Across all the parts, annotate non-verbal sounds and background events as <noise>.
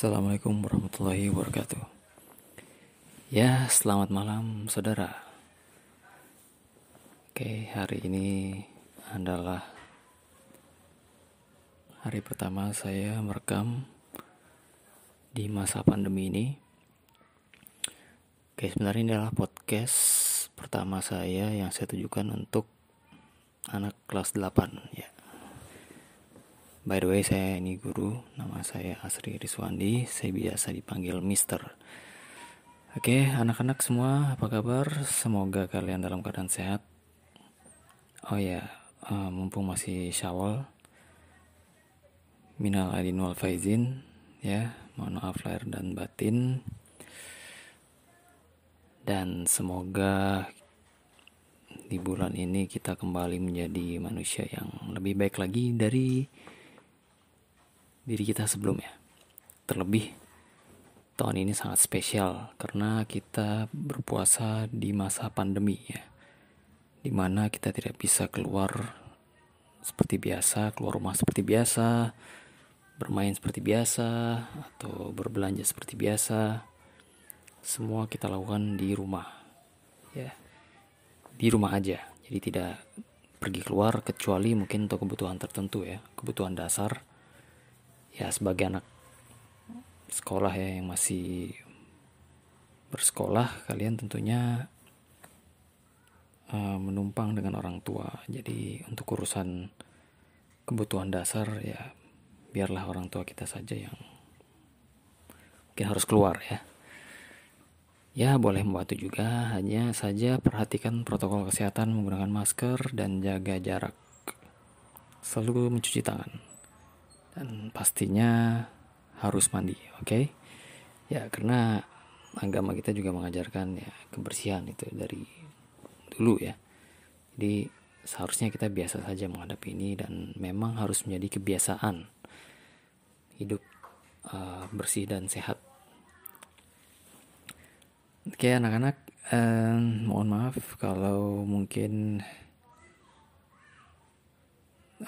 Assalamualaikum warahmatullahi wabarakatuh. Ya, selamat malam saudara. Oke, hari ini adalah hari pertama saya merekam di masa pandemi ini. Oke, sebenarnya ini adalah podcast pertama saya yang saya tujukan untuk anak kelas 8 ya. By the way, saya ini guru. Nama saya Asri Riswandi. Saya biasa dipanggil Mister. Oke, anak-anak semua, apa kabar? Semoga kalian dalam keadaan sehat. Oh ya, uh, mumpung masih Syawal. Minal aidin wal faizin, ya. Mohon maaf lahir dan batin. Dan semoga di bulan ini kita kembali menjadi manusia yang lebih baik lagi dari diri kita sebelumnya. Terlebih tahun ini sangat spesial karena kita berpuasa di masa pandemi ya. Di mana kita tidak bisa keluar seperti biasa, keluar rumah seperti biasa, bermain seperti biasa, atau berbelanja seperti biasa. Semua kita lakukan di rumah. Ya. Di rumah aja. Jadi tidak pergi keluar kecuali mungkin untuk kebutuhan tertentu ya, kebutuhan dasar ya sebagai anak sekolah ya yang masih bersekolah kalian tentunya uh, menumpang dengan orang tua. Jadi untuk urusan kebutuhan dasar ya biarlah orang tua kita saja yang mungkin harus keluar ya. Ya boleh membantu juga. Hanya saja perhatikan protokol kesehatan menggunakan masker dan jaga jarak. Selalu mencuci tangan dan pastinya harus mandi oke okay? ya karena agama kita juga mengajarkan ya kebersihan itu dari dulu ya jadi seharusnya kita biasa saja menghadapi ini dan memang harus menjadi kebiasaan hidup uh, bersih dan sehat oke anak-anak uh, mohon maaf kalau mungkin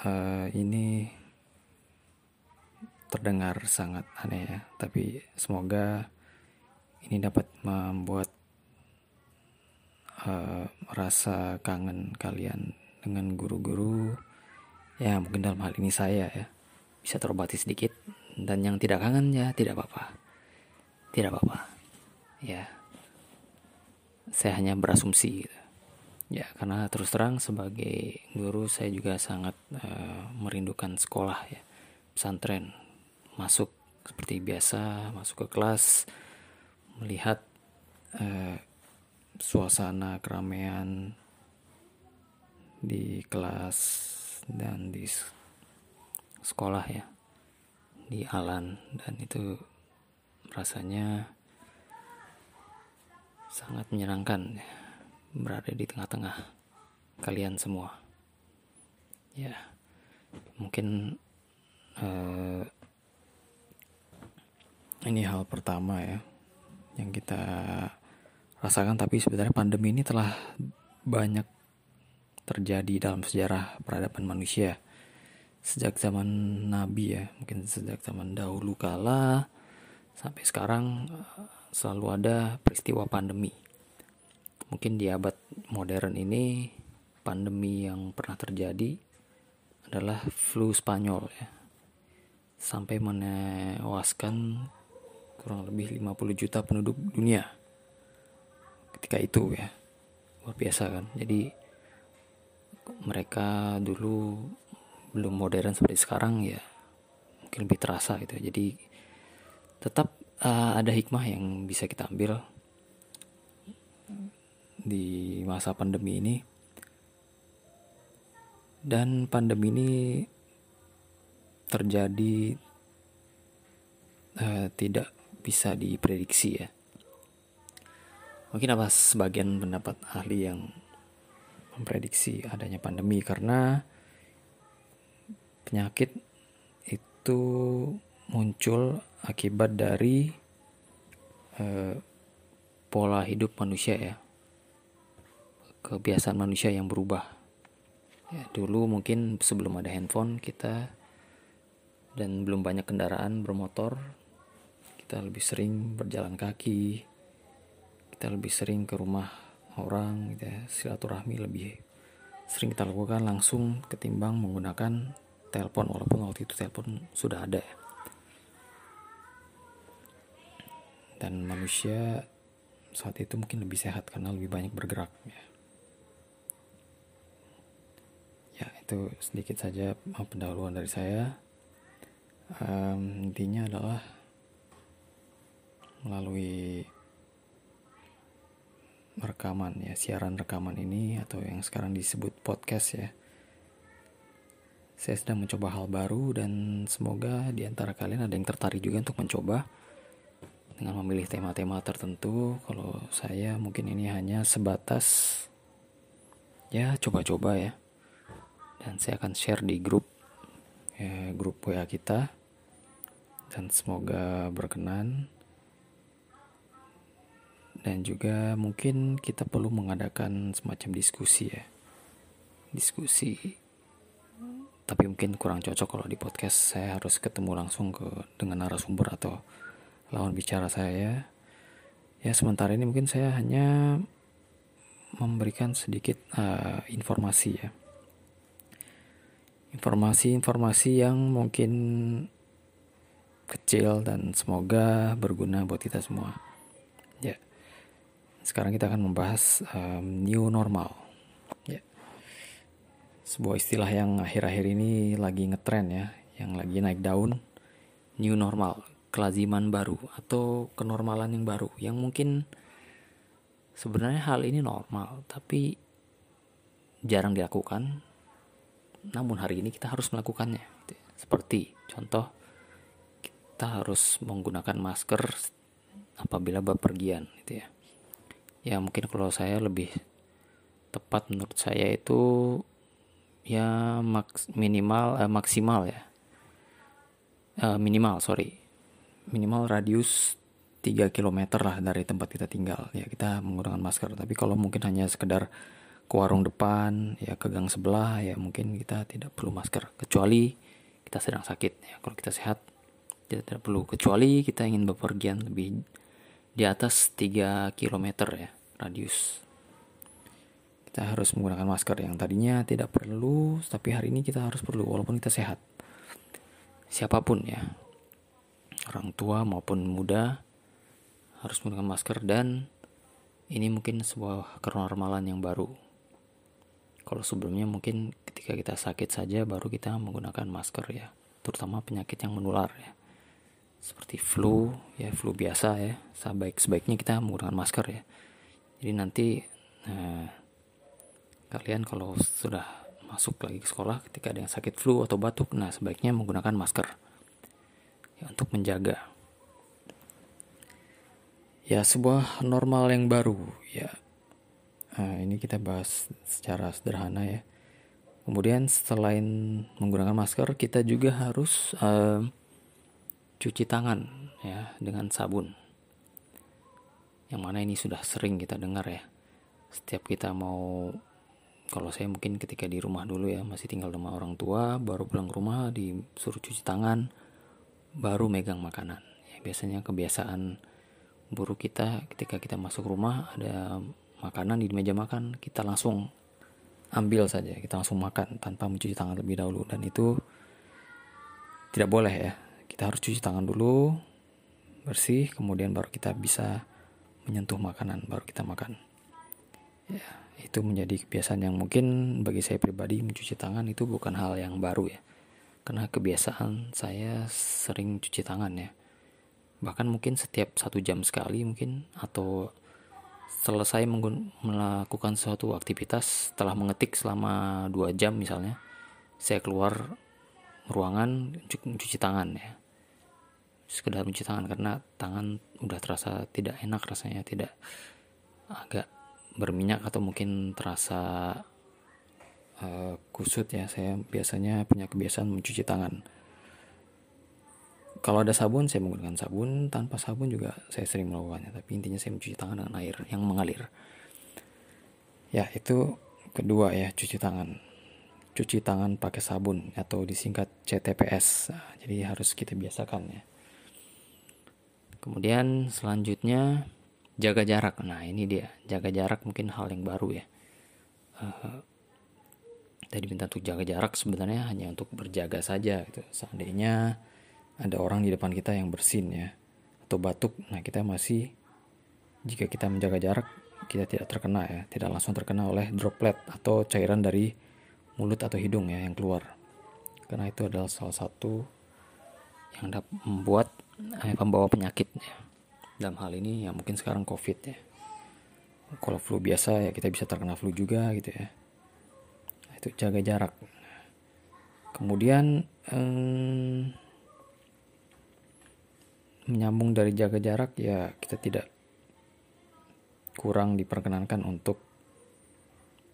uh, ini terdengar sangat aneh ya, tapi semoga ini dapat membuat uh, rasa kangen kalian dengan guru-guru. Ya mungkin dalam hal ini saya ya. Bisa terobati sedikit. Dan yang tidak kangen ya tidak apa-apa. Tidak apa-apa. Ya. Saya hanya berasumsi gitu. ya karena terus terang sebagai guru saya juga sangat uh, merindukan sekolah ya. Pesantren masuk seperti biasa masuk ke kelas melihat eh, suasana keramaian di kelas dan di sekolah ya di Alan. Dan itu rasanya sangat menyenangkan ya, berada di tengah-tengah kalian semua. Ya mungkin eh, ini hal pertama ya yang kita rasakan. Tapi sebenarnya pandemi ini telah banyak terjadi dalam sejarah peradaban manusia. Sejak zaman Nabi ya mungkin sejak zaman dahulu kala sampai sekarang eh, selalu ada peristiwa pandemi. Mungkin di abad modern ini pandemi yang pernah terjadi adalah flu Spanyol ya. Sampai menewaskan kurang lebih 50 juta penduduk dunia. Ketika itu ya. Luar biasa kan? Jadi mereka dulu belum modern seperti sekarang ya. Mungkin lebih terasa gitu. Jadi tetap uh, ada hikmah yang bisa kita ambil di masa pandemi ini. Dan pandemi ini terjadi uh, tidak bisa diprediksi ya. Mungkin apa sebagian pendapat ahli yang memprediksi adanya pandemi? Karena penyakit itu muncul akibat dari eh, pola hidup manusia ya. Kebiasaan manusia yang berubah. Ya dulu mungkin sebelum ada handphone kita dan belum banyak kendaraan bermotor kita lebih sering berjalan kaki kita lebih sering ke rumah orang gitu ya silaturahmi lebih sering kita lakukan langsung ketimbang menggunakan telepon walaupun waktu itu telepon sudah ada ya. dan manusia saat itu mungkin lebih sehat karena lebih banyak bergerak ya. Ya itu sedikit saja pendahuluan dari saya. Um, intinya adalah melalui rekaman ya siaran rekaman ini atau yang sekarang disebut podcast ya. Saya sedang mencoba hal baru dan semoga di antara kalian ada yang tertarik juga untuk mencoba dengan memilih tema-tema tertentu. Kalau saya mungkin ini hanya sebatas ya coba-coba ya. Dan saya akan share di grup ya, grup WA kita dan semoga berkenan. Dan juga mungkin kita perlu mengadakan semacam diskusi ya. Diskusi. Tapi mungkin kurang cocok kalau di podcast saya harus ketemu langsung ke dengan narasumber atau lawan bicara saya. Ya sementara ini mungkin saya hanya memberikan sedikit uh, informasi ya. Informasi-informasi yang mungkin kecil dan semoga berguna buat kita semua. ya sekarang kita akan membahas um, new normal. Ya. Sebuah istilah yang akhir-akhir ini lagi ngetren ya yang lagi naik daun. New normal kelaziman baru atau kenormalan yang baru yang mungkin sebenarnya hal ini normal tapi jarang dilakukan. Namun hari ini kita harus melakukannya seperti contoh kita harus menggunakan masker apabila bepergian gitu ya ya mungkin kalau saya lebih tepat menurut saya itu ya maks minimal eh, maksimal ya. Eh, minimal sorry. Minimal radius 3 km lah dari tempat kita tinggal. Ya kita menggunakan masker. Tapi kalau mungkin hanya sekedar ke warung depan ya ke gang sebelah ya mungkin kita tidak perlu masker. Kecuali kita sedang sakit. Ya kalau kita sehat kita tidak perlu. Kecuali kita ingin bepergian lebih di atas 3 km ya radius kita harus menggunakan masker yang tadinya tidak perlu tapi hari ini kita harus perlu walaupun kita sehat siapa pun ya orang tua maupun muda harus menggunakan masker dan ini mungkin sebuah kenormalan yang baru. Kalau sebelumnya mungkin ketika kita sakit saja baru kita menggunakan masker ya, terutama penyakit yang menular ya. Seperti flu, ya flu biasa ya. Sebaik sebaiknya kita menggunakan masker ya. Jadi nanti nah, kalian kalau sudah masuk lagi ke sekolah ketika ada yang sakit flu atau batuk, nah sebaiknya menggunakan masker ya, untuk menjaga ya sebuah normal yang baru ya nah, ini kita bahas secara sederhana ya kemudian selain menggunakan masker kita juga harus uh, cuci tangan ya dengan sabun. Yang mana ini sudah sering kita dengar ya. Setiap kita mau kalau saya mungkin ketika di rumah dulu ya masih tinggal sama orang tua baru pulang ke rumah disuruh cuci tangan baru megang makanan. Ya, biasanya kebiasaan buruk kita ketika kita masuk rumah ada makanan di meja makan kita langsung ambil saja kita langsung makan tanpa mencuci tangan lebih dahulu. Dan itu tidak boleh ya kita harus cuci tangan dulu bersih kemudian baru kita bisa menyentuh makanan baru kita makan. Ya itu menjadi kebiasaan yang mungkin bagi saya pribadi mencuci tangan itu bukan hal yang baru ya. Karena kebiasaan saya sering cuci tangan ya. Bahkan mungkin setiap satu jam sekali mungkin atau selesai melakukan suatu aktivitas setelah mengetik selama dua jam misalnya saya keluar ruangan mencuci tangan ya sekedar mencuci tangan karena tangan udah terasa tidak enak rasanya tidak agak berminyak atau mungkin terasa uh, kusut ya. Saya biasanya punya kebiasaan mencuci tangan. Kalau ada sabun saya menggunakan sabun. Tanpa sabun juga saya sering melakukannya tapi intinya saya mencuci tangan dengan air yang mengalir. Ya itu kedua ya cuci tangan. Cuci tangan pakai sabun atau disingkat CTPS jadi harus kita biasakan ya kemudian selanjutnya jaga jarak. Nah ini dia. Jaga jarak mungkin hal yang baru ya. Uh, tadi minta untuk jaga jarak sebenarnya hanya untuk berjaga saja gitu. Seandainya ada orang di depan kita yang bersin ya atau batuk. Nah kita masih jika kita menjaga jarak kita tidak terkena ya. Tidak langsung terkena oleh droplet atau cairan dari mulut atau hidung ya yang keluar. Karena itu adalah salah satu yang dapat membuat eh, pembawa penyakit ya. dalam hal ini ya mungkin sekarang covid ya. Kalau flu biasa ya kita bisa terkena flu juga gitu ya. Nah, itu jaga jarak. Kemudian eh, menyambung dari jaga jarak ya kita tidak kurang diperkenankan untuk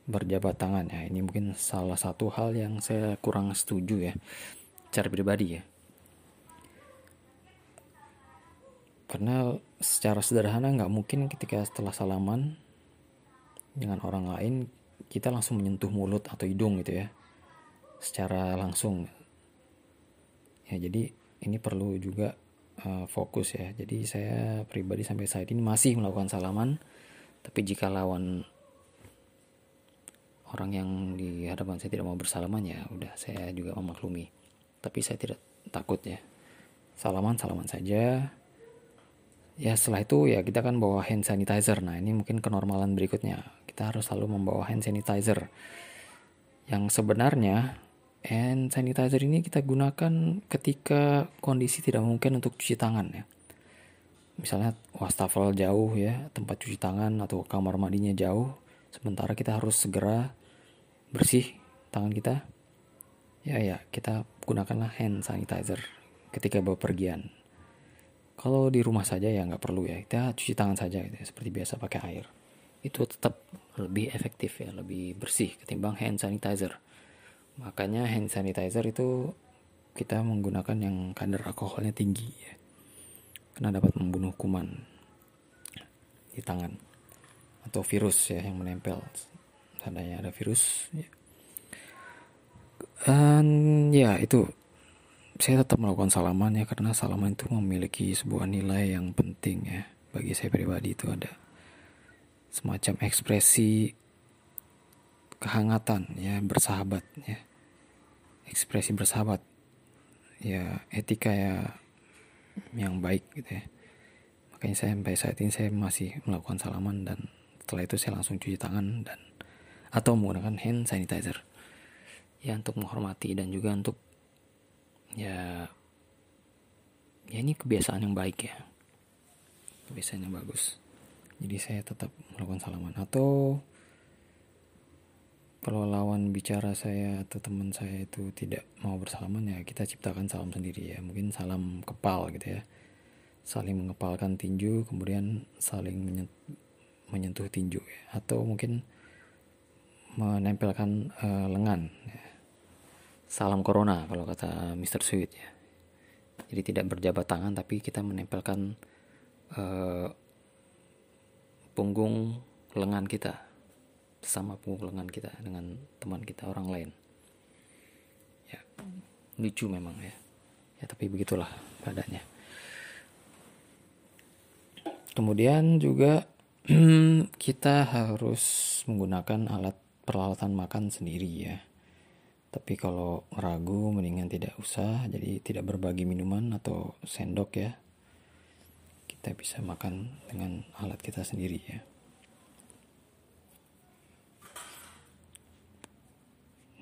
berjabat tangan ya. Ini mungkin salah satu hal yang saya kurang setuju ya cara pribadi ya karena secara sederhana nggak mungkin ketika setelah salaman dengan orang lain kita langsung menyentuh mulut atau hidung gitu ya. Secara langsung. Ya jadi ini perlu juga uh, fokus ya. Jadi saya pribadi sampai saat ini masih melakukan salaman tapi jika lawan orang yang di hadapan saya tidak mau bersalaman ya udah saya juga memaklumi. Tapi saya tidak takut ya. Salaman salaman saja ya setelah itu ya kita kan bawa hand sanitizer. Nah ini mungkin kenormalan berikutnya. Kita harus selalu membawa hand sanitizer. Yang sebenarnya hand sanitizer ini kita gunakan ketika kondisi tidak mungkin untuk cuci tangan ya. Misalnya wastafel jauh ya tempat cuci tangan atau kamar mandinya jauh sementara kita harus segera bersih tangan kita. Ya ya kita gunakanlah hand sanitizer ketika bepergian kalau di rumah saja ya nggak perlu ya. Kita cuci tangan saja gitu ya, seperti biasa pakai air. Itu tetap lebih efektif ya lebih bersih ketimbang hand sanitizer. Makanya hand sanitizer itu kita menggunakan yang kadar alkoholnya tinggi ya. Karena dapat membunuh kuman di tangan atau virus ya yang menempel. Tandanya ada virus ya. dan ya itu saya tetap melakukan salaman ya karena salaman itu memiliki sebuah nilai yang penting ya. Bagi saya pribadi itu ada semacam ekspresi kehangatan ya bersahabat ya. Ekspresi bersahabat. Ya etika ya yang baik gitu ya. Makanya saya sampai saat ini saya masih melakukan salaman dan setelah itu saya langsung cuci tangan dan atau menggunakan hand sanitizer. Ya untuk menghormati dan juga untuk ya ya ini kebiasaan yang baik ya. Kebiasaan yang bagus. Jadi saya tetap melakukan salaman. Atau kalau lawan bicara saya atau teman saya itu tidak mau bersalaman ya kita ciptakan salam sendiri ya. Mungkin salam kepal gitu ya. Saling mengepalkan tinju kemudian saling menyentuh tinju ya. atau mungkin menempelkan uh, lengan ya. Salam corona kalau kata Mr. Sweet ya jadi tidak berjabat tangan tapi kita menempelkan uh, punggung lengan kita bersama punggung lengan kita dengan teman kita orang lain ya lucu memang ya ya tapi begitulah badannya kemudian juga <clears throat> kita harus menggunakan alat peralatan makan sendiri ya. Tapi kalau ragu mendingan tidak usah, jadi tidak berbagi minuman atau sendok ya. Kita bisa makan dengan alat kita sendiri ya.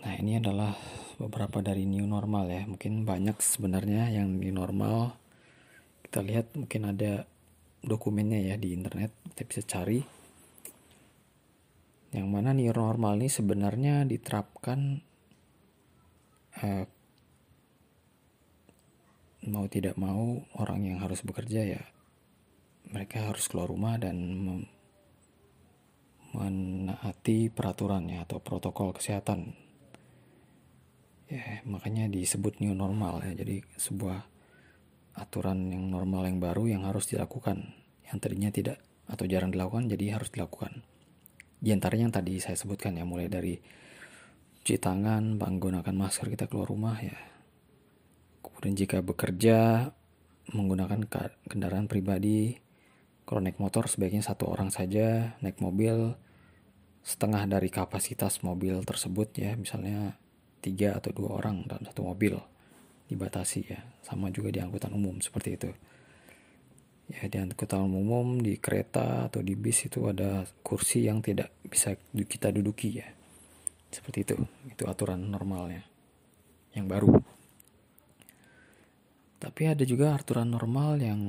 Nah ini adalah beberapa dari new normal ya. Mungkin banyak sebenarnya yang new normal. Kita lihat mungkin ada dokumennya ya di internet. Kita bisa cari yang mana new normal ini sebenarnya diterapkan uh, mau tidak mau orang yang harus bekerja ya mereka harus keluar rumah dan menaati peraturannya atau protokol kesehatan. Ya makanya disebut new normal ya. Jadi sebuah aturan yang normal yang baru yang harus dilakukan. Yang tadinya tidak atau jarang dilakukan jadi harus dilakukan. Di antaranya yang tadi saya sebutkan ya, mulai dari cuci tangan, menggunakan masker kita keluar rumah ya. Kemudian jika bekerja, menggunakan kendaraan pribadi. Kalau naik motor sebaiknya satu orang saja naik mobil. Setengah dari kapasitas mobil tersebut ya misalnya tiga atau dua orang dalam satu mobil dibatasi ya. Sama juga di angkutan umum seperti itu. Ya di angkutan umum di kereta atau di bis itu ada kursi yang tidak bisa kita duduki ya seperti itu itu aturan normalnya yang baru. Tapi ada juga aturan normal yang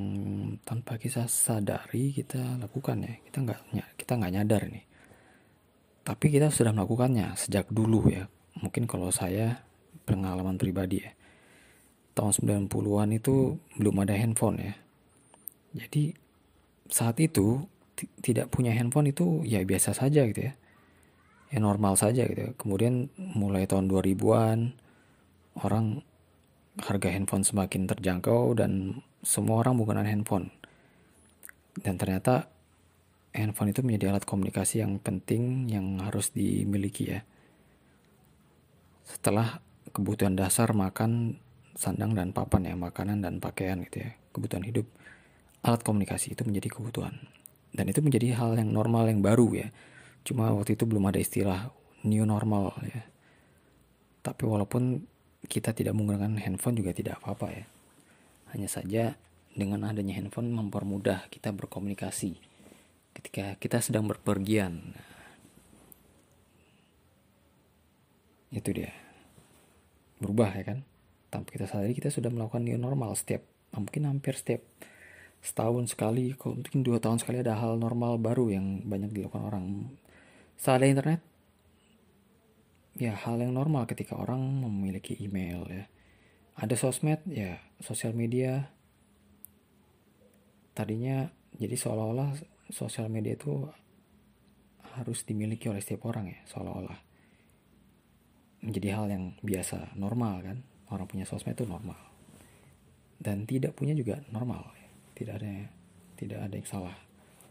tanpa kita sadari kita lakukan ya. Kita nggak kita nggak nyadar nih tapi kita sudah melakukannya sejak dulu ya. Mungkin kalau saya pengalaman pribadi ya. Tahun 90-an itu belum ada handphone ya. Jadi saat itu tidak punya handphone itu ya biasa saja gitu ya. Ya normal saja gitu. Kemudian mulai tahun 2000-an orang harga handphone semakin terjangkau dan semua orang menggunakan handphone. Dan ternyata handphone itu menjadi alat komunikasi yang penting yang harus dimiliki ya. Setelah kebutuhan dasar makan, sandang dan papan ya, makanan dan pakaian gitu ya, kebutuhan hidup alat komunikasi itu menjadi kebutuhan. Dan itu menjadi hal yang normal yang baru ya. Cuma waktu itu belum ada istilah new normal ya. Tapi walaupun kita tidak menggunakan handphone juga tidak apa-apa ya. Hanya saja dengan adanya handphone mempermudah kita berkomunikasi ketika kita sedang berpergian. Itu dia. Berubah ya kan? Tanpa kita sadari kita sudah melakukan new normal setiap mungkin hampir setiap setahun sekali, mungkin dua tahun sekali ada hal normal baru yang banyak dilakukan orang. Saat ada internet, ya hal yang normal ketika orang memiliki email ya. Ada sosmed, ya sosial media. Tadinya jadi seolah-olah sosial media itu harus dimiliki oleh setiap orang ya, seolah-olah. Menjadi hal yang biasa, normal kan. Orang punya sosmed itu normal. Dan tidak punya juga normal tidak ada tidak ada yang salah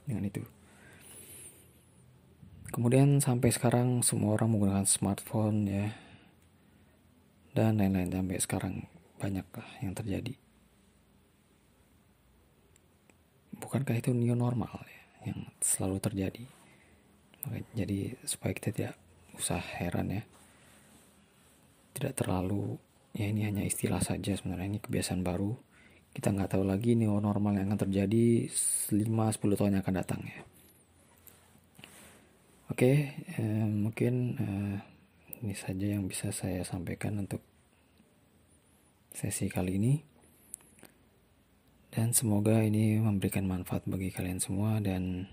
dengan itu kemudian sampai sekarang semua orang menggunakan smartphone ya. Dan lain-lain sampai sekarang banyak yang terjadi. Bukankah itu new normal ya yang selalu terjadi? Jadi supaya kita tidak usah heran ya. Tidak terlalu ya ini hanya istilah saja sebenarnya ini kebiasaan baru. Kita nggak tahu lagi nih normal yang akan terjadi 5-10 tahun yang akan datang ya oke eh, mungkin eh, ini saja yang bisa saya sampaikan untuk sesi kali ini dan semoga ini memberikan manfaat bagi kalian semua dan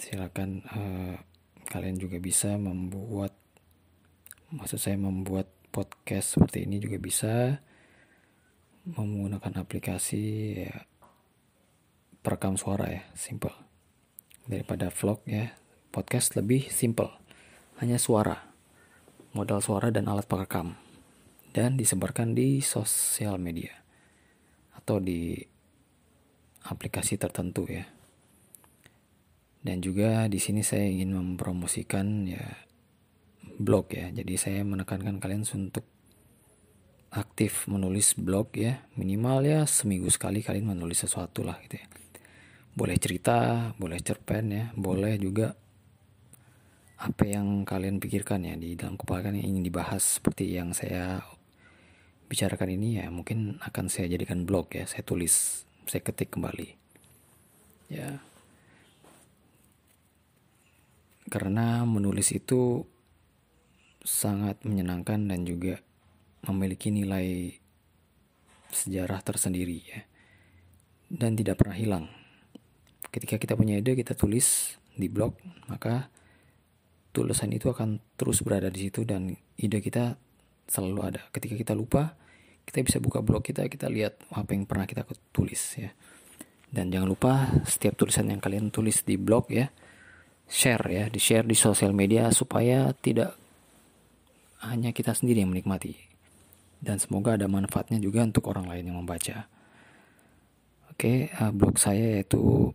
silakan eh, kalian juga bisa membuat maksud saya membuat podcast seperti ini juga bisa menggunakan aplikasi ya, perekam suara ya, simple. Daripada vlog ya, podcast lebih simple. Hanya suara, modal suara dan alat perekam. Dan disebarkan di sosial media atau di aplikasi tertentu ya. Dan juga di sini saya ingin mempromosikan ya blog ya. Jadi saya menekankan kalian untuk aktif menulis blog ya. Minimal ya seminggu sekali kalian menulis sesuatu lah gitu ya. Boleh cerita, boleh cerpen ya, boleh juga apa yang kalian pikirkan ya di dalam kepala kalian yang ingin dibahas seperti yang saya bicarakan ini ya mungkin akan saya jadikan blog ya saya tulis saya ketik kembali. Ya. Karena menulis itu sangat menyenangkan dan juga memiliki nilai sejarah tersendiri ya. Dan tidak pernah hilang ketika kita punya ide kita tulis di blog maka tulisan itu akan terus berada di situ dan ide kita selalu ada ketika kita lupa kita bisa buka blog kita kita lihat apa yang pernah kita tulis ya dan jangan lupa setiap tulisan yang kalian tulis di blog ya share ya di share di sosial media supaya tidak hanya kita sendiri yang menikmati. Dan semoga ada manfaatnya juga untuk orang lain yang membaca. Oke, uh, blog saya yaitu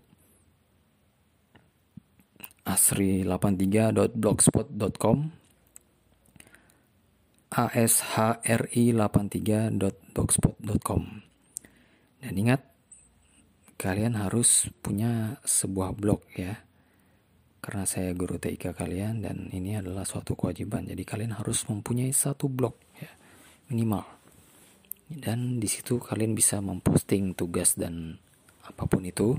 asri83.blogspot.com ashri83.blogspot.com dan ingat kalian harus punya sebuah blog ya. Karena saya guru TIK kalian dan ini adalah suatu kewajiban. Jadi kalian harus mempunyai satu blog ya minimal. Dan di situ kalian bisa memposting tugas dan apa pun itu.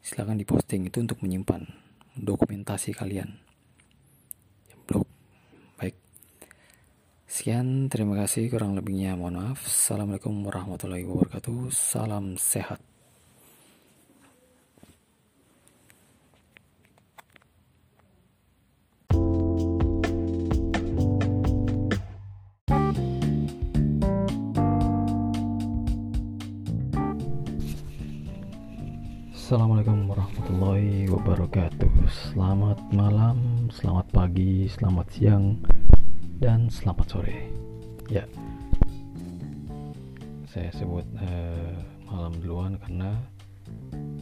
Silahkan diposting itu untuk menyimpan dokumentasi kalian. Blog baik. Sekian terima kasih. Kurang lebihnya mohon maaf. Assalamualaikum warahmatullahi wabarakatuh. Salam sehat Assalamualaikum warahmatullahi wabarakatuh. Selamat malam, selamat pagi, selamat siang, dan selamat sore. Ya. Saya sebut uh, malam duluan karena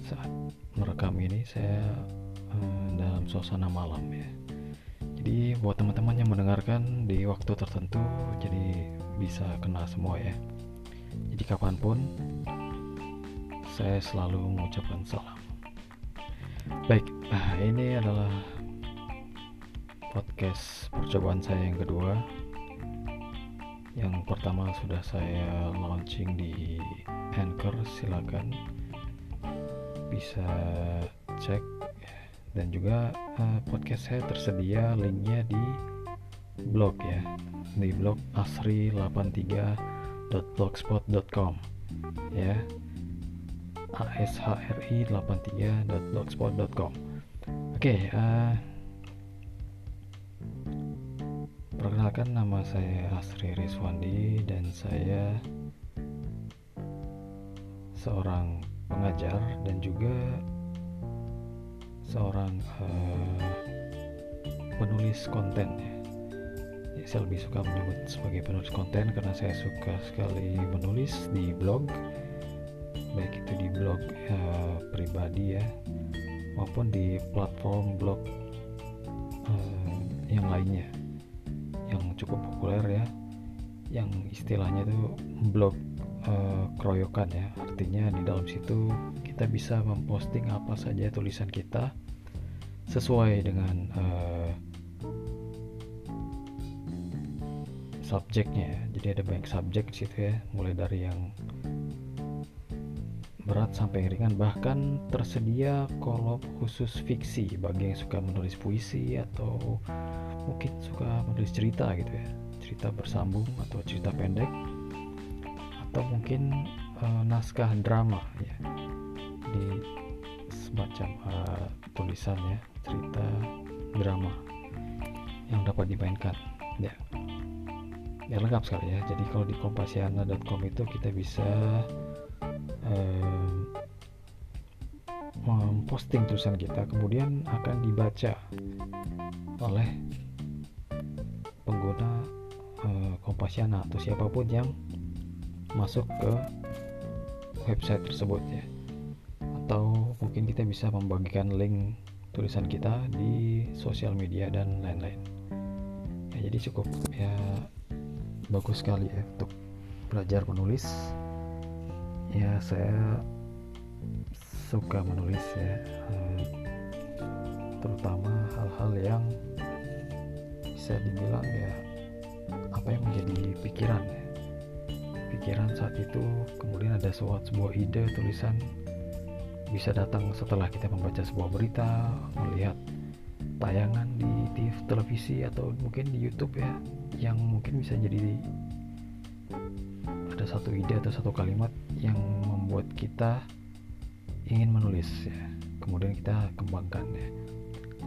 saat merekam ini saya uh, dalam suasana malam ya. Jadi buat teman-teman yang mendengarkan di waktu tertentu Jadi bisa kena semua ya. Jadi kapan pun saya selalu mengucapkan salam. Baik, nah ini adalah podcast percobaan saya yang kedua. Yang pertama sudah saya launching di Anchor, silakan bisa cek dan juga uh, podcast saya tersedia linknya di blog ya di blog asri83.blogspot.com ya ashri83.blogspot.com Oke, uh, perkenalkan nama saya Asri Rizwandi dan saya seorang pengajar dan juga seorang uh, penulis konten ya. Saya lebih suka menyebut sebagai penulis konten karena saya suka sekali menulis di blog baik itu di blog uh, pribadi ya maupun di platform blog uh, yang lainnya yang cukup populer ya yang istilahnya itu blog uh, keroyokan ya artinya di dalam situ kita bisa memposting apa saja tulisan kita sesuai dengan uh, subjeknya ya. jadi ada banyak subjek di situ ya mulai dari yang berat sampai ringan. Bahkan tersedia kolom khusus fiksi. Bagi yang suka menulis puisi atau mungkin suka menulis cerita gitu ya. Cerita bersambung atau cerita pendek. Atau mungkin uh, naskah drama ya. Di semacam uh, tulisan ya cerita drama yang dapat dimainkan ya. Ya lengkap sekali ya. Jadi kalau di kompasiana.com itu kita bisa memposting tulisan kita kemudian akan dibaca oleh pengguna uh, Kompasiana atau siapa pun yang masuk ke website tersebut ya. Atau mungkin kita bisa membagikan link tulisan kita di sosial media dan lain-lain. Ya, jadi cukup ya bagus sekali ya untuk belajar menulis ya saya suka menulis ya eh, terutama hal-hal yang bisa dibilang ya apa yang menjadi pikiran ya. Pikiran saat itu kemudian ada suatu sebuah ide tulisan bisa datang setelah kita membaca sebuah berita melihat tayangan di TV televisi atau mungkin di YouTube ya yang mungkin bisa jadi ada satu ide atau satu kalimat yang membuat kita ingin menulis ya. Kemudian kita kembangkan ya.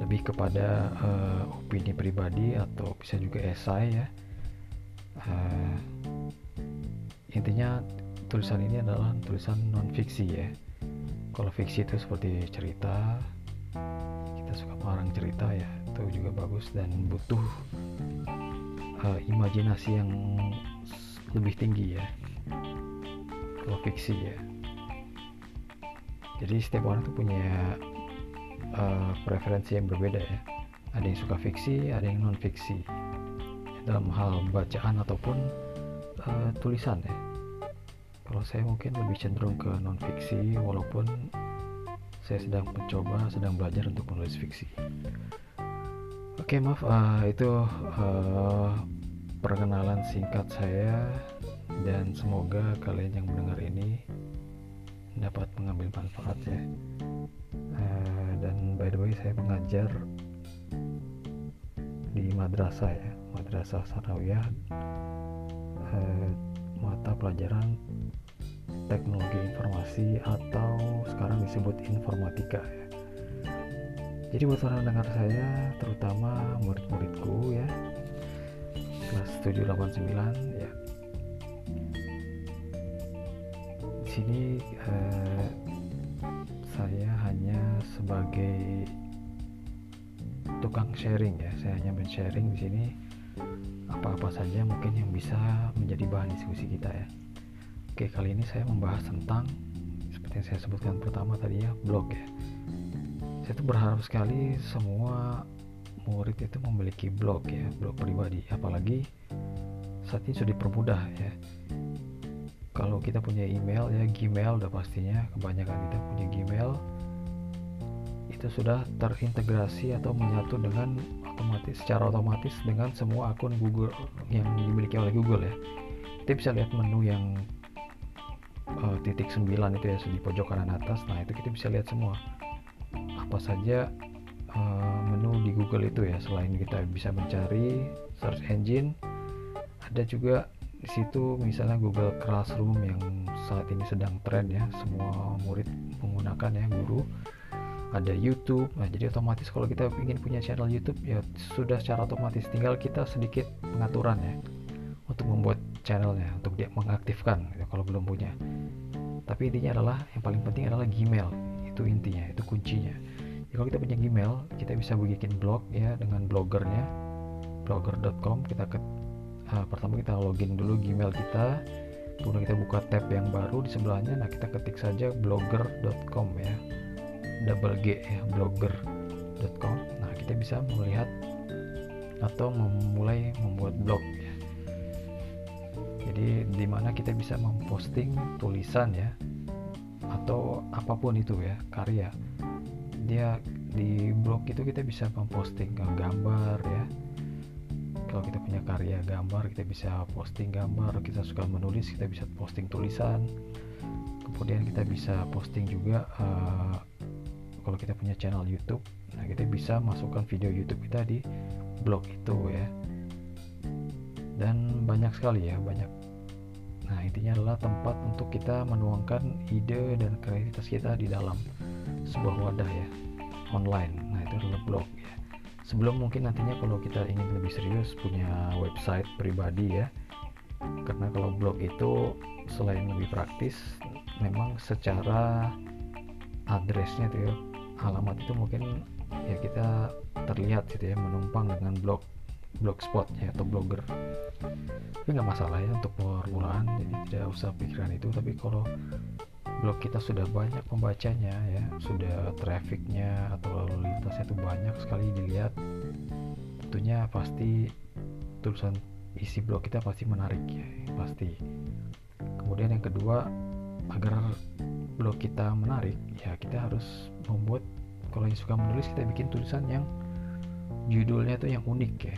Lebih kepada uh, opini pribadi atau bisa juga esai ya. Uh, intinya tulisan ini adalah tulisan non fiksi ya. Kalau fiksi itu seperti cerita kita suka mengarang cerita ya. Itu juga bagus dan butuh uh, imajinasi yang lebih tinggi ya kalau fiksi ya. Jadi setiap orang tuh punya uh, preferensi yang berbeda ya. Ada yang suka fiksi ada yang non fiksi dalam hal bacaan ataupun uh, tulisan ya. Kalau saya mungkin lebih cenderung ke non fiksi walaupun saya sedang mencoba sedang belajar untuk menulis fiksi. Oke maaf uh, itu uh, perkenalan singkat saya dan semoga kalian yang mendengar ini dapat mengambil manfaat ya uh, dan by the way saya mengajar di madrasah ya madrasah sanawiyah uh, mata pelajaran teknologi informasi atau sekarang disebut informatika ya. Jadi buat para dengar saya, terutama murid-muridku ya, kelas 789 ya. Sini eh, saya hanya sebagai tukang sharing ya. Saya hanya men-sharing di sini apa-apa saja mungkin yang bisa menjadi bahan diskusi kita ya. Oke, kali ini saya membahas tentang seperti yang saya sebutkan pertama tadi ya, blog ya. Saya tuh berharap sekali semua murid itu memiliki blog ya, blog pribadi. Apalagi saat ini sudah dipermudah ya. Kalau kita punya email ya, Gmail udah pastinya. Kebanyakan kita punya Gmail. Itu sudah terintegrasi atau menyatu dengan otomatis secara otomatis dengan semua akun Google yang dimiliki oleh Google ya. Kita bisa lihat menu yang uh, titik 9 itu ya di pojok kanan atas. Nah itu kita bisa lihat semua. Apa saja uh, menu di Google itu ya selain kita bisa mencari search engine ada juga di situ misalnya Google Classroom yang saat ini sedang tren ya semua murid menggunakan ya guru. Ada YouTube. Nah jadi otomatis kalau kita ingin punya channel YouTube ya sudah secara otomatis tinggal kita sedikit pengaturan ya untuk membuat channelnya untuk dia mengaktifkan gitu, kalau belum punya. Tapi intinya adalah yang paling penting adalah Gmail. Itu intinya itu kuncinya. Jadi kalau kita punya Gmail kita bisa bikin blog ya dengan bloggernya blogger.com kita ke uh, pertama kita login dulu Gmail kita. Kemudian kita buka tab yang baru di sebelahnya. Nah kita ketik saja blogger.com ya. Double G ya blogger.com nah kita bisa melihat atau memulai membuat blog ya. Jadi di mana kita bisa memposting tulisan ya atau apa pun itu ya karya. Dia di blog itu kita bisa memposting gambar ya kalau kita punya karya gambar kita bisa posting gambar kita suka menulis kita bisa posting tulisan kemudian kita bisa posting juga uh, kalau kita punya channel YouTube nah kita bisa masukkan video YouTube kita di blog itu ya dan banyak sekali ya banyak Nah, intinya adalah tempat untuk kita menuangkan ide dan kreativitas kita di dalam sebuah wadah ya, online. Nah, itu adalah blog. Sebelum mungkin nantinya kalau kita ingin lebih serius punya website pribadi ya. Karena kalau blog itu selain lebih praktis, memang secara addressnya tuh ya, alamat itu mungkin ya kita terlihat gitu ya menumpang dengan blog blogspot ya atau blogger tapi nggak masalah ya untuk permulaan jadi tidak usah pikiran itu tapi kalau blog kita sudah banyak pembacanya ya. Sudah trafficnya atau lalu lintasnya itu banyak sekali dilihat. Tentunya pasti tulisan isi blog kita pasti menarik ya pasti. Kemudian yang kedua agar blog kita menarik ya kita harus membuat kalau yang suka menulis kita bikin tulisan yang judulnya itu yang unik ya.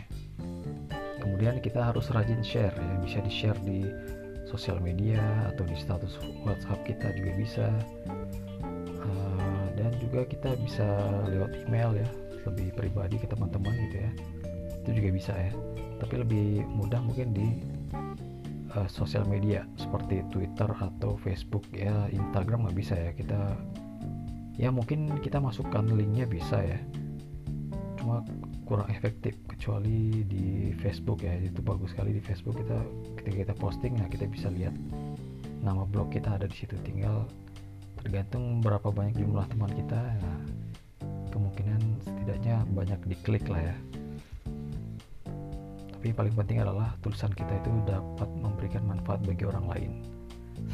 Kemudian kita harus rajin share ya bisa di share di sosial media atau di status WhatsApp kita juga bisa. Uh, dan juga kita bisa lewat email ya lebih pribadi ke teman-teman gitu ya. Itu juga bisa ya. Tapi lebih mudah mungkin di uh, sosial media seperti Twitter atau Facebook ya Instagram nggak bisa ya. Kita ya mungkin kita masukkan linknya bisa ya. Cuma kurang efektif kecuali di Facebook ya. Itu bagus sekali di Facebook. Kita ketika kita posting nah kita bisa lihat nama blog kita ada di situ. Tinggal tergantung berapa banyak jumlah teman kita nah, kemungkinan setidaknya banyak diklik lah ya. Tapi yang paling penting adalah tulisan kita itu dapat memberikan manfaat bagi orang lain.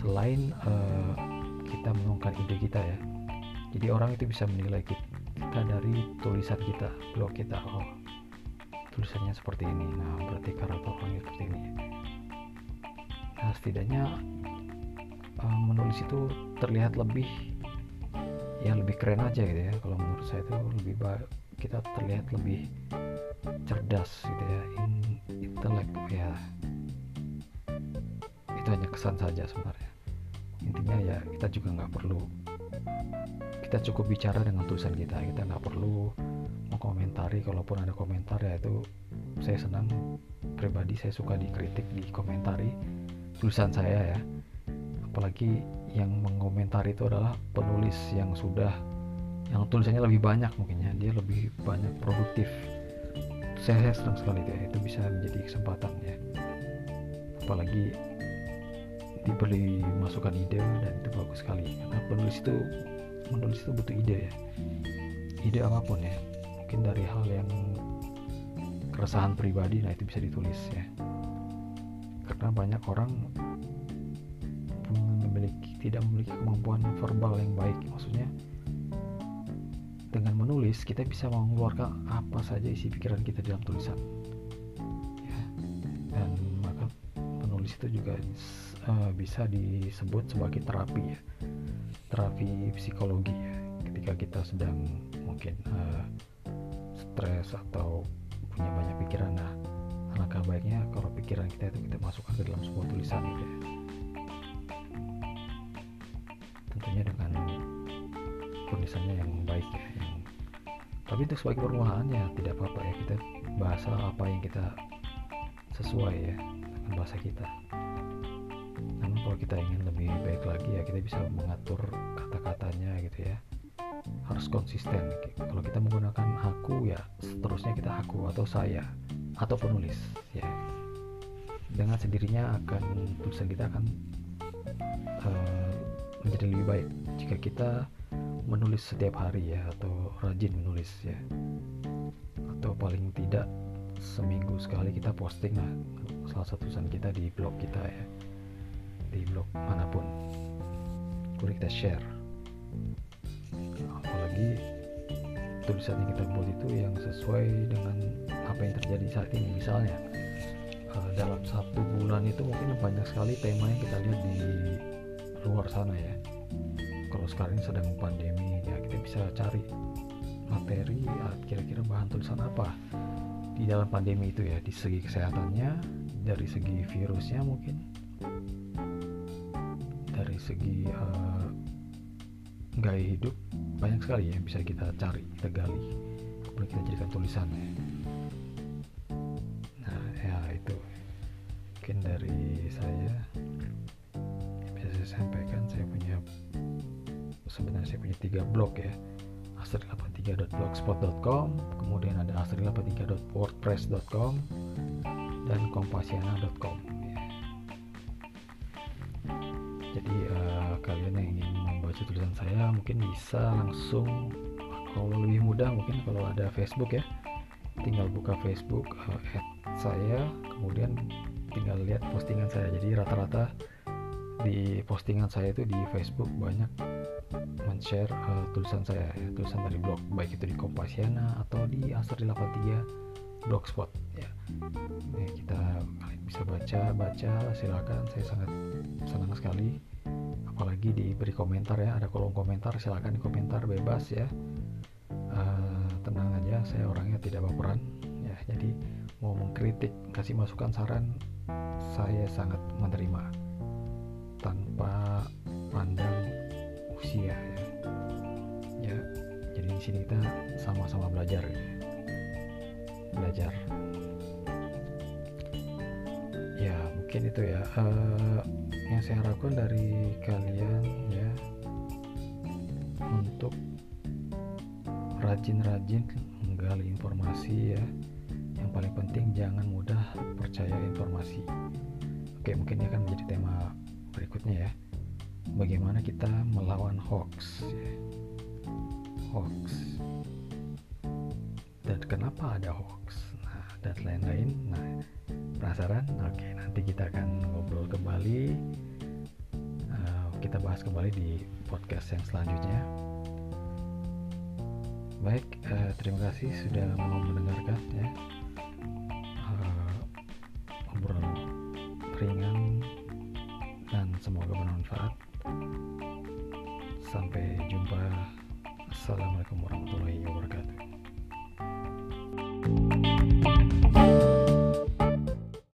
Selain uh, kita menemukan ide kita ya jadi orang itu bisa menilai kita kita dari tulisan kita blog kita. Oh tulisannya seperti ini. Nah berarti karakter orangnya seperti ini. Nah setidaknya uh, menulis itu terlihat lebih ya lebih keren aja gitu ya. Kalau menurut saya itu lebih baik kita terlihat lebih cerdas gitu ya. In, intelek ya. Itu hanya kesan saja sebenarnya. Intinya ya kita juga nggak perlu kita cukup bicara dengan tulisan kita kita nggak perlu mengkomentari kalaupun ada komentar ya itu saya senang pribadi saya suka dikritik dikomentari tulisan saya ya. Apalagi yang mengomentari itu adalah penulis yang sudah yang tulisannya lebih banyak mungkinnya dia lebih banyak produktif. Saya, saya senang sekali ya itu bisa menjadi kesempatan ya. Apalagi diberi masukan ide dan itu bagus sekali karena penulis itu menulis itu butuh ide ya. Ide apa pun ya. Mungkin dari hal yang keresahan pribadi nah itu bisa ditulis ya. Karena banyak orang memiliki tidak memiliki kemampuan verbal yang baik. Maksudnya dengan menulis kita bisa mengeluarkan apa saja isi pikiran kita dalam tulisan. Ya. Dan maka penulis itu juga uh, bisa disebut sebagai terapi ya terapi psikologi ya ketika kita sedang mungkin uh, stres atau punya banyak pikiran. Nah alangkah baiknya kalau pikiran kita itu kita masukkan ke dalam sebuah tulisan gitu ya. Tentunya dengan tulisannya yang baik ya yang tapi untuk sebagai permulaan ya tidak apa-apa ya kita bahasa apa yang kita sesuai ya dengan bahasa kita kita ingin lebih baik lagi ya kita bisa mengatur kata-katanya gitu ya. Harus konsisten. Kalau kita menggunakan aku ya seterusnya kita aku atau saya atau penulis ya. Dengan sendirinya akan tulisan kita akan uh, menjadi lebih baik. Jika kita menulis setiap hari ya atau rajin menulis ya atau paling tidak seminggu sekali kita posting lah salah satu tulisan kita di blog kita ya di blog mana pun. Kemudian kita share. Apalagi tulisan yang kita buat itu yang sesuai dengan apa yang terjadi saat ini. Misalnya uh, dalam satu bulan itu mungkin banyak sekali tema yang kita lihat di luar sana ya. Kalau sekarang sedang pandemi ya kita bisa cari materi ya, kira-kira bahan tulisan apa di dalam pandemi itu ya. Di segi kesehatannya dari segi virusnya mungkin segi uh, gaya hidup banyak sekali ya yang bisa kita cari kita gali. Kemudian kita jadikan tulisannya nah ya itu. Mungkin dari saya bisa saya sampaikan saya punya sebenarnya saya punya tiga blog ya. astri83.blogspot.com kemudian ada astri83.wordpress.com dan kompasiana.com jadi uh, kalian yang ingin membaca tulisan saya mungkin bisa langsung kalau lebih mudah mungkin kalau ada Facebook ya. Tinggal buka Facebook uh, add saya kemudian tinggal lihat postingan saya. Jadi rata-rata di postingan saya itu di Facebook banyak men-share uh, tulisan saya ya, tulisan dari blog baik itu di Kompasiana atau di Astri 83 blogspot ya. Kita bisa baca baca silakan. Saya sangat senang sekali apalagi diberi komentar ya ada kolom komentar silakan di komentar bebas ya. Uh, tenang aja saya orangnya tidak baperan. Ya jadi mau mengkritik kasih masukan saran saya sangat menerima. Tanpa pandang usia ya. Ya jadi di sini kita sama-sama belajar ya. belajar. Ya mungkin itu ya. Uh, yang saya harapkan dari kalian ya untuk rajin-rajin menggali informasi ya. Yang paling penting jangan mudah percaya informasi. Oke mungkin ini akan menjadi tema berikutnya ya. Bagaimana kita melawan hoax ya. hoax. Dan kenapa ada hoax? Nah dan lain-lain. Nah penasaran? Oke nanti kita akan ngobrol kembali. Uh, kita bahas kembali di podcast yang selanjutnya. Baik uh, terima kasih sudah mau mendengarkan ya. Uh, obrolan ringan